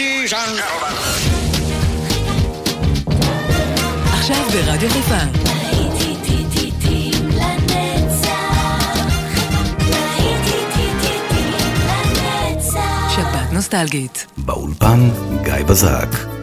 ladies and gentlemen. עכשיו ברדיו חיפה. נוסטלגית. באולפן גיא בזרק.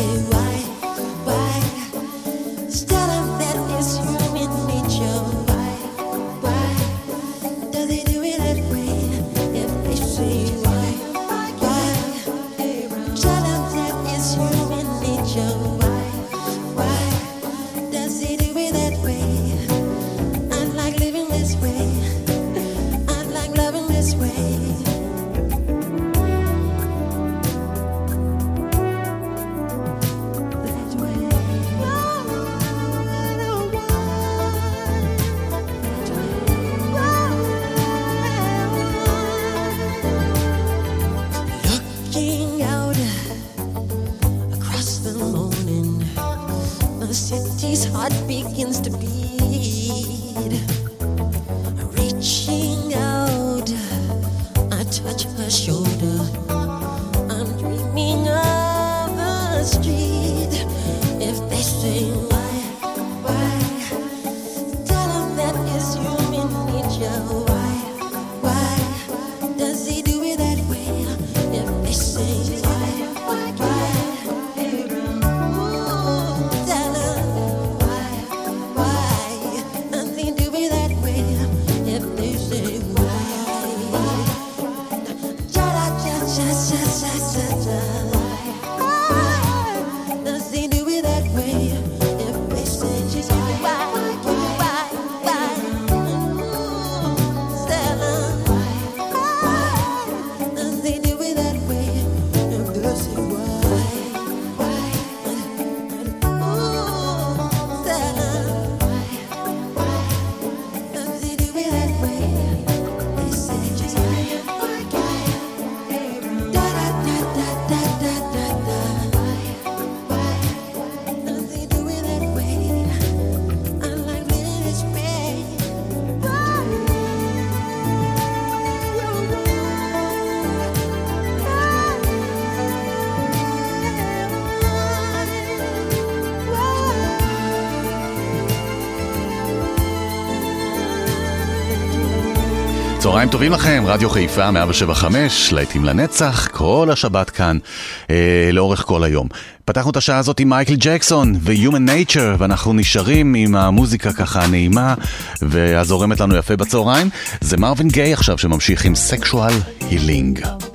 time. צהריים טובים לכם, רדיו חיפה 175, להיטים לנצח, כל השבת כאן, אה, לאורך כל היום. פתחנו את השעה הזאת עם מייקל ג'קסון ו-Human Nature, ואנחנו נשארים עם המוזיקה ככה הנעימה, והזורמת לנו יפה בצהריים. זה מרווין גיי עכשיו שממשיך עם Sexual Healing.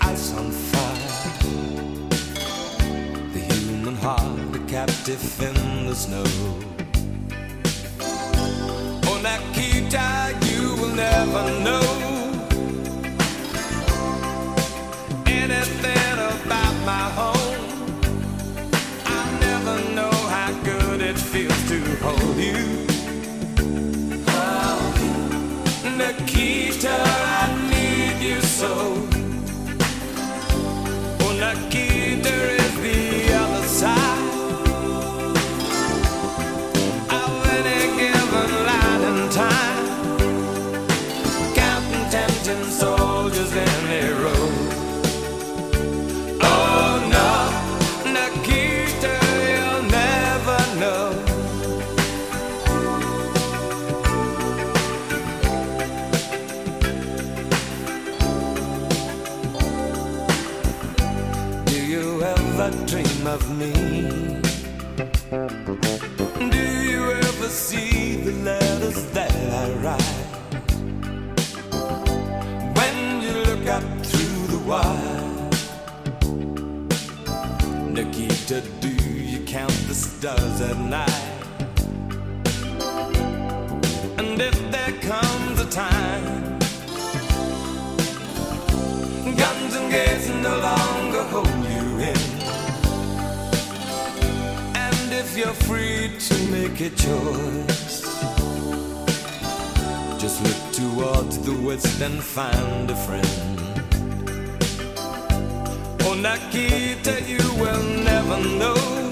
ice on fire. The human heart, a captive in the snow. Oh, on that you will never know anything about my home. I never know how good it feels to hold you. does at night. And if there comes a time, guns and gates no longer hold you in. And if you're free to make a choice, just look towards the west and find a friend. Oh, Nikita, you will never know.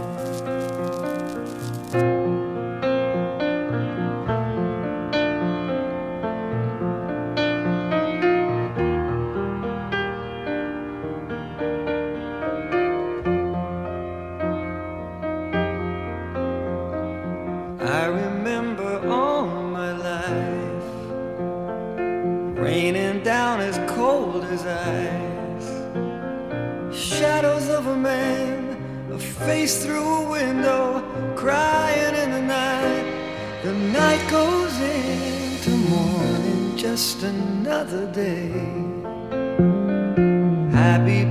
just another day. Happy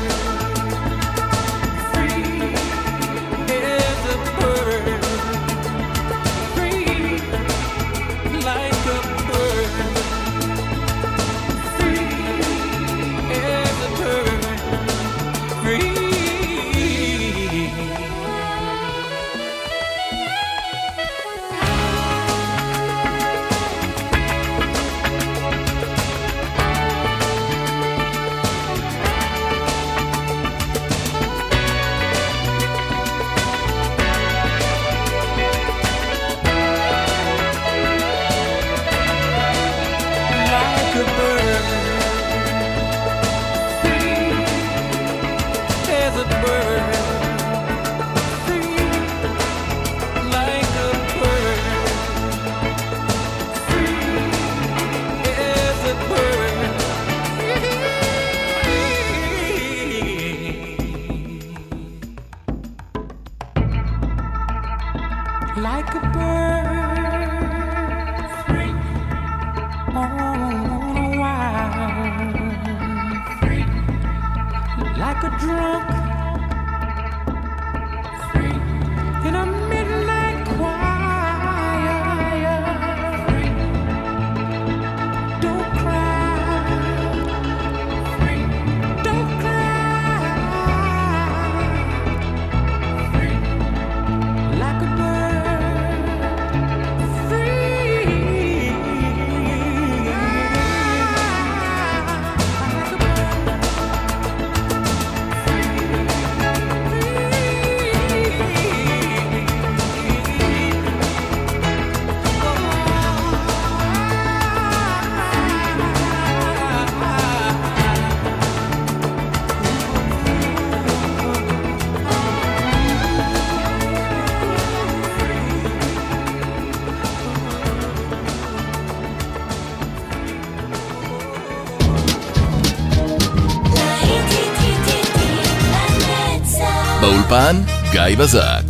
באולפן גיא בזק.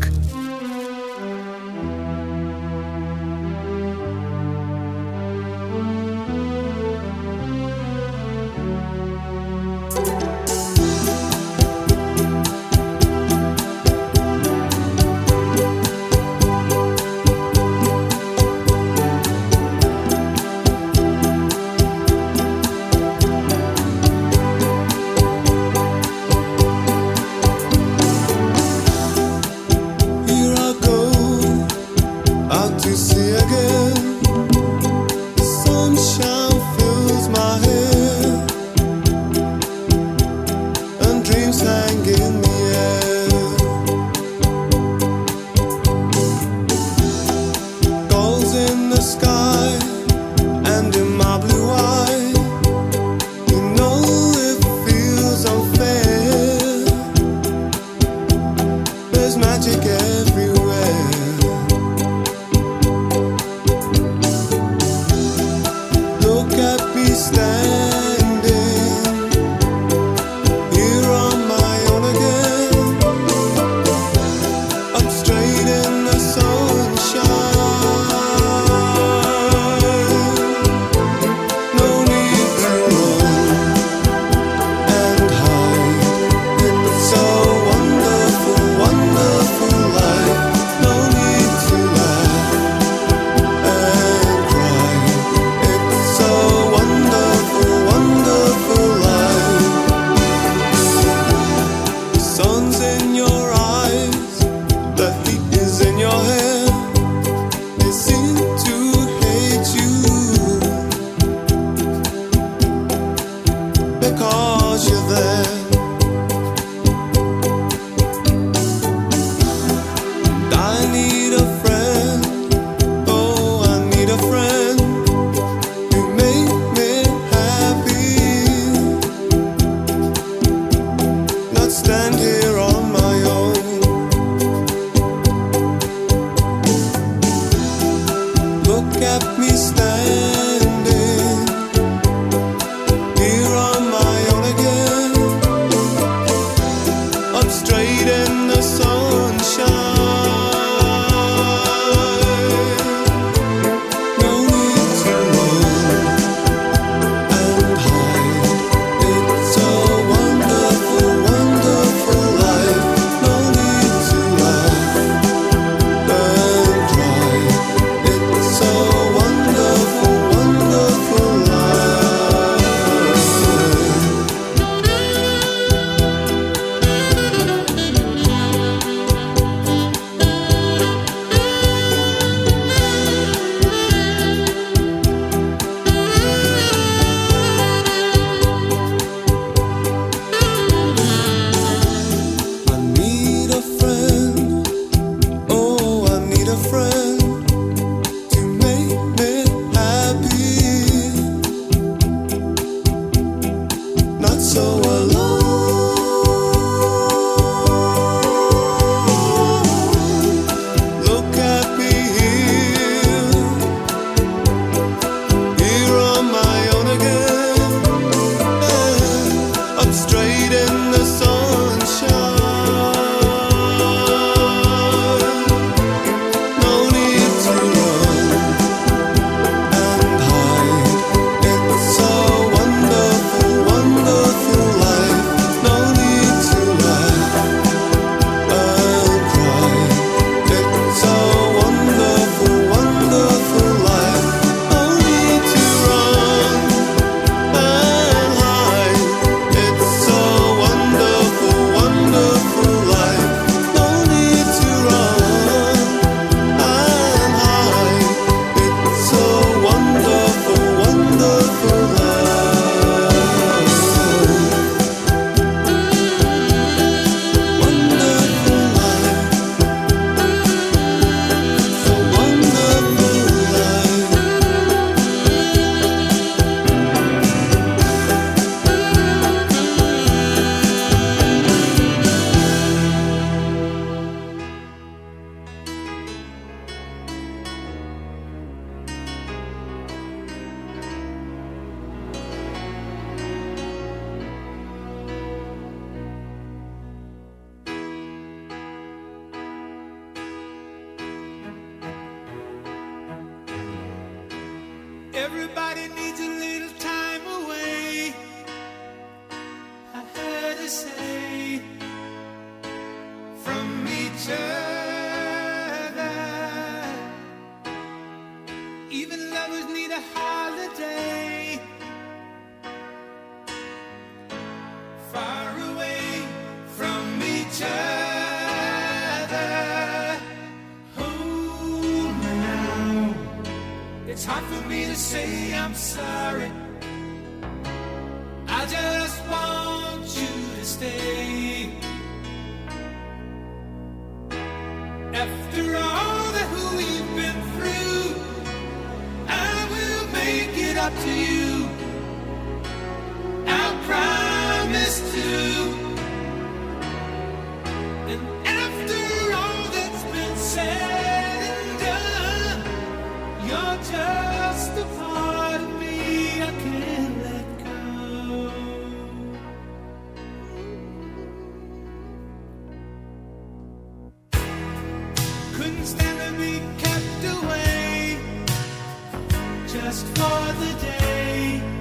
The day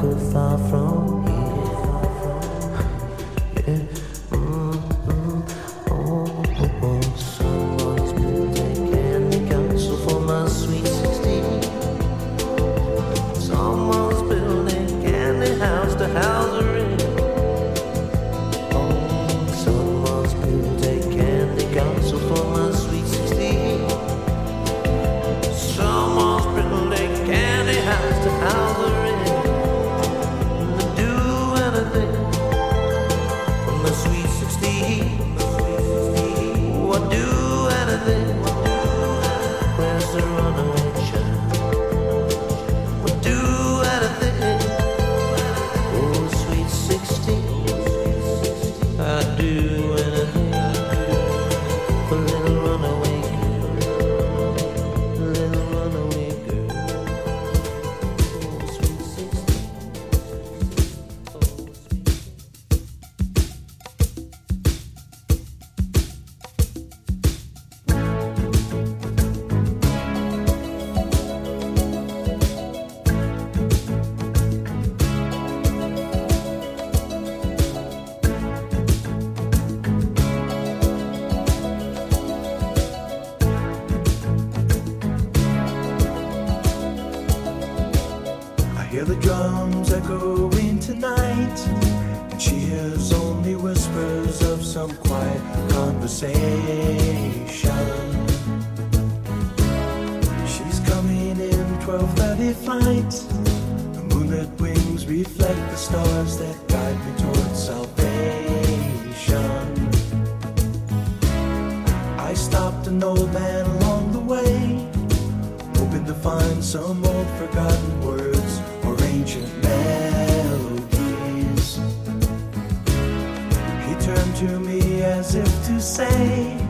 could far from here. Yeah. Mmm. Oh, oh, oh. for my sweet 16. Someone's building candy to house. to me as if to say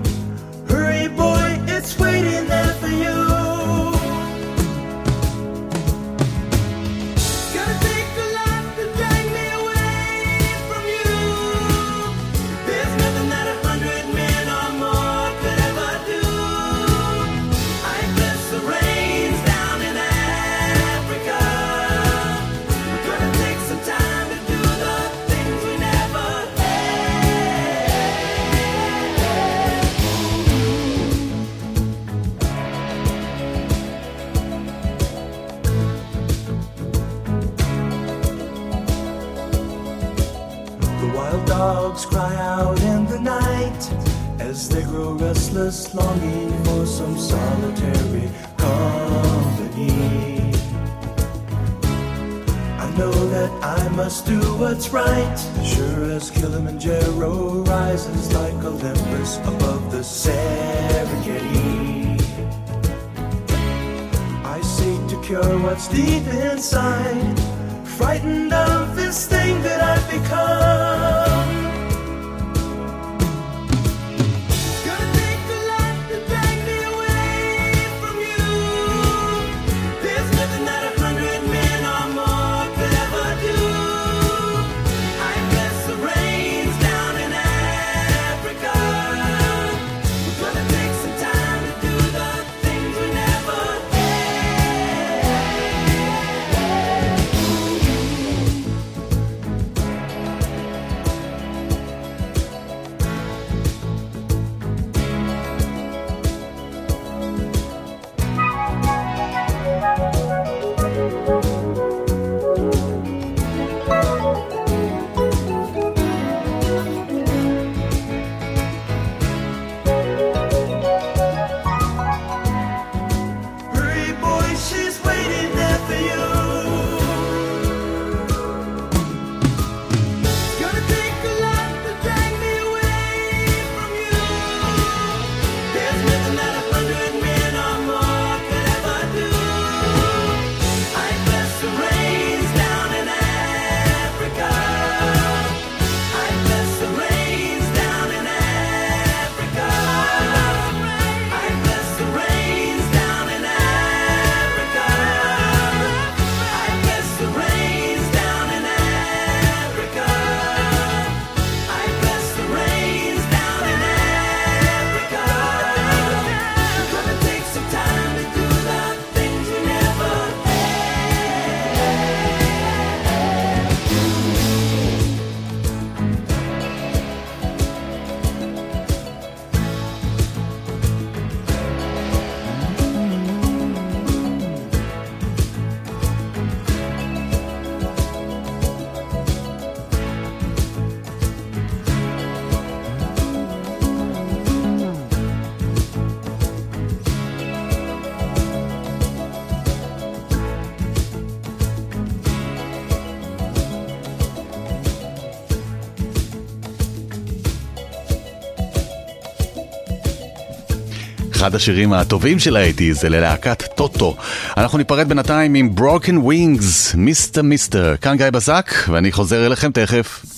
אחד השירים הטובים של האייטיז זה ללהקת טוטו. אנחנו ניפרד בינתיים עם Broken Wings, מיסטר מיסטר. כאן גיא בזק, ואני חוזר אליכם תכף.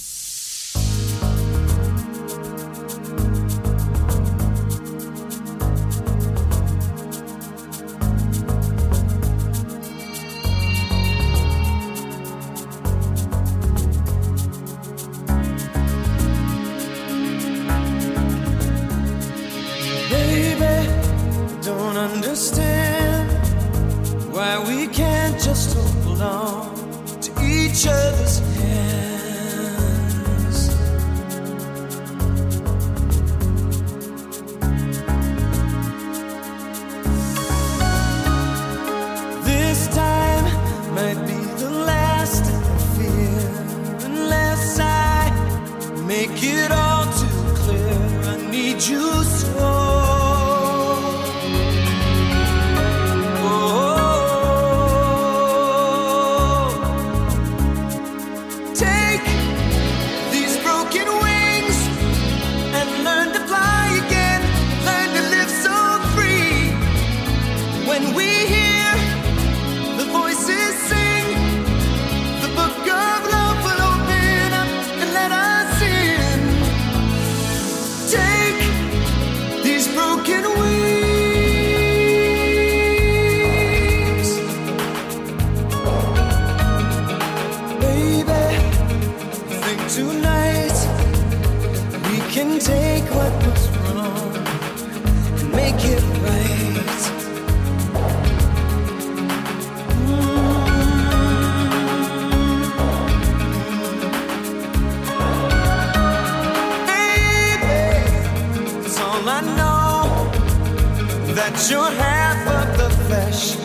your half of the flesh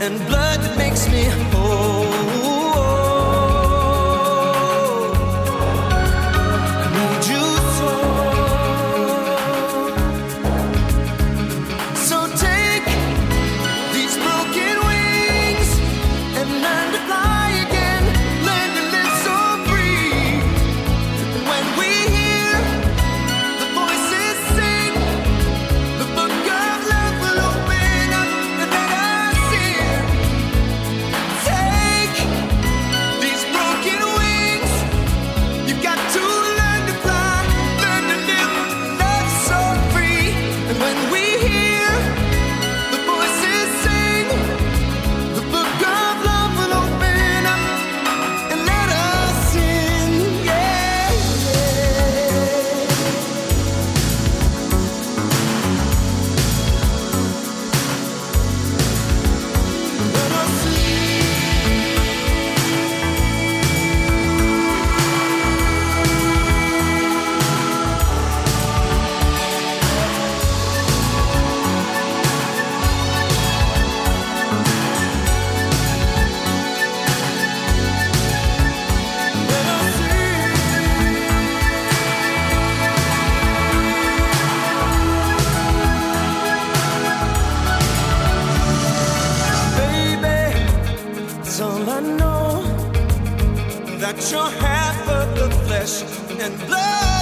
and blood that that you're half of the flesh and blood.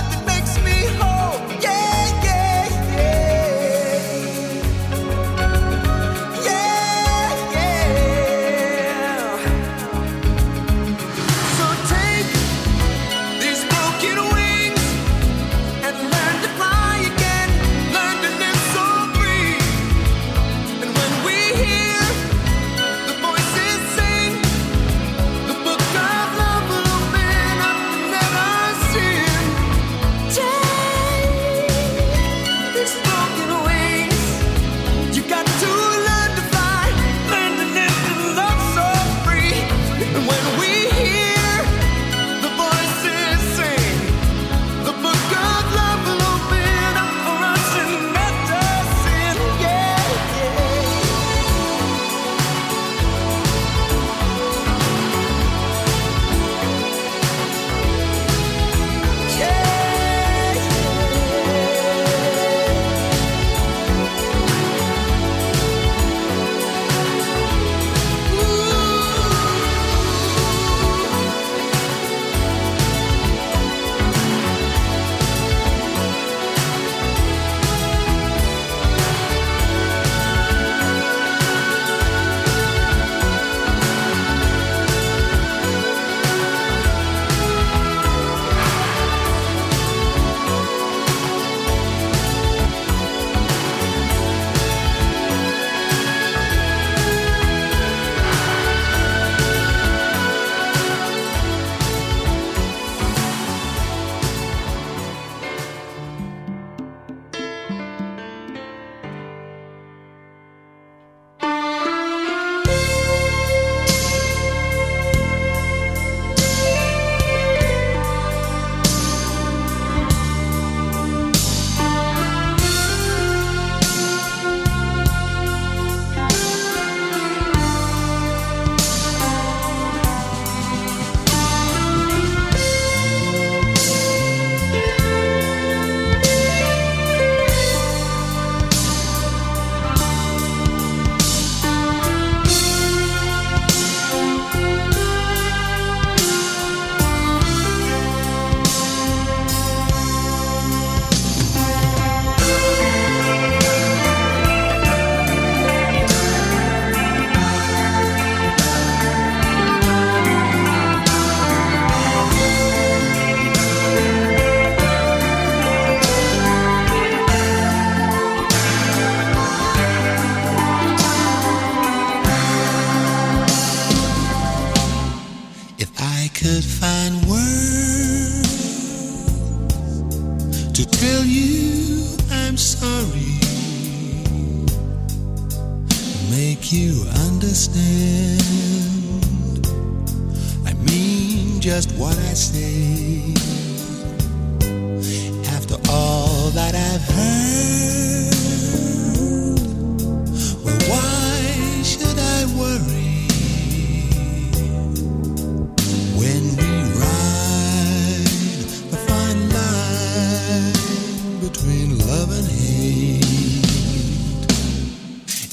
hate.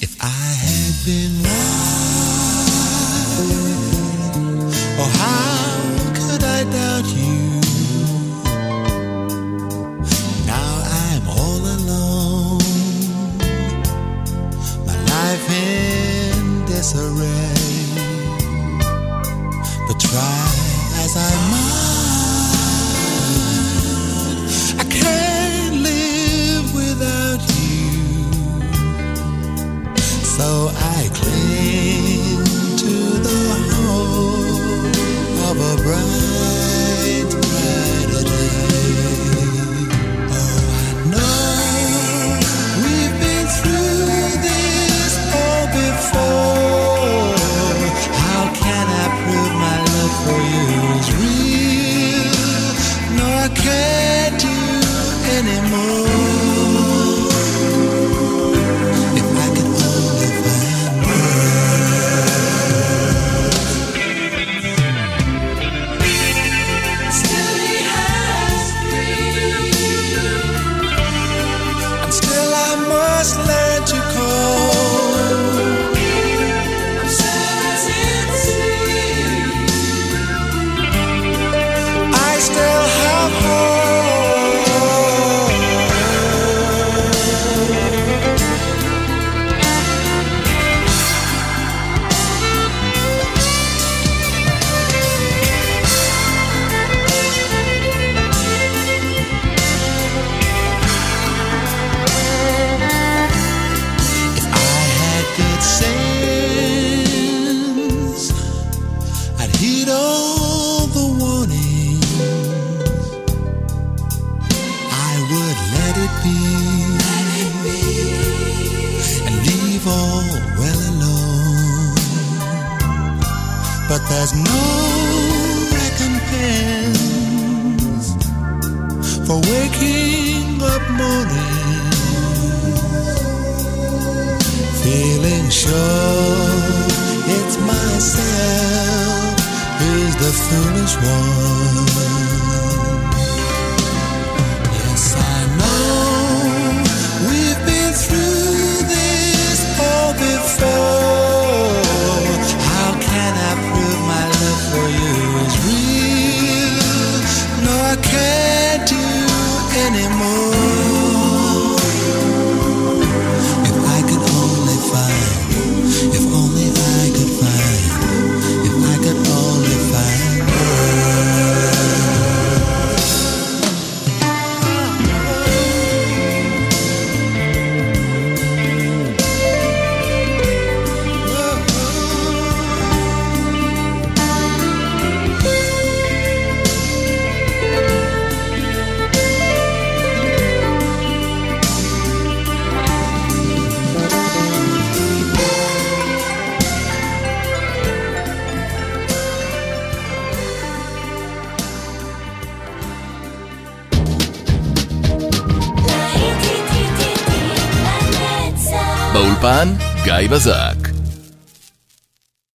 If I had been right. Saiba Zan.